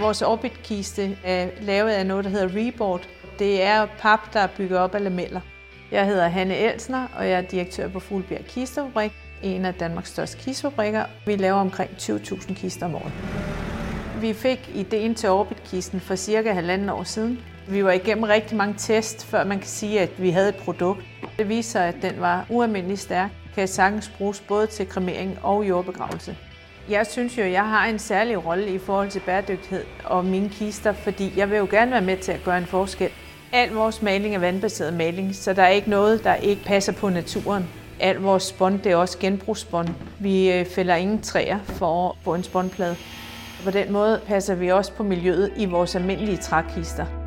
Vores orbitkiste er lavet af noget, der hedder Reboard. Det er pap, der er bygget op af lameller. Jeg hedder Hanne Elsner, og jeg er direktør på Fuglebjerg Kistefabrik, en af Danmarks største kistefabrikker. Vi laver omkring 20.000 kister om året. Vi fik ideen til orbitkisten for cirka halvanden år siden. Vi var igennem rigtig mange test, før man kan sige, at vi havde et produkt. Det viser sig, at den var ualmindelig stærk, kan sagtens bruges både til kremering og jordbegravelse. Jeg synes jo, jeg har en særlig rolle i forhold til bæredygtighed og mine kister, fordi jeg vil jo gerne være med til at gøre en forskel. Al vores maling er vandbaseret maling, så der er ikke noget, der ikke passer på naturen. Al vores spånd, det er også genbrugsspånd. Vi øh, fælder ingen træer for at få en spåndplade. På den måde passer vi også på miljøet i vores almindelige trækister.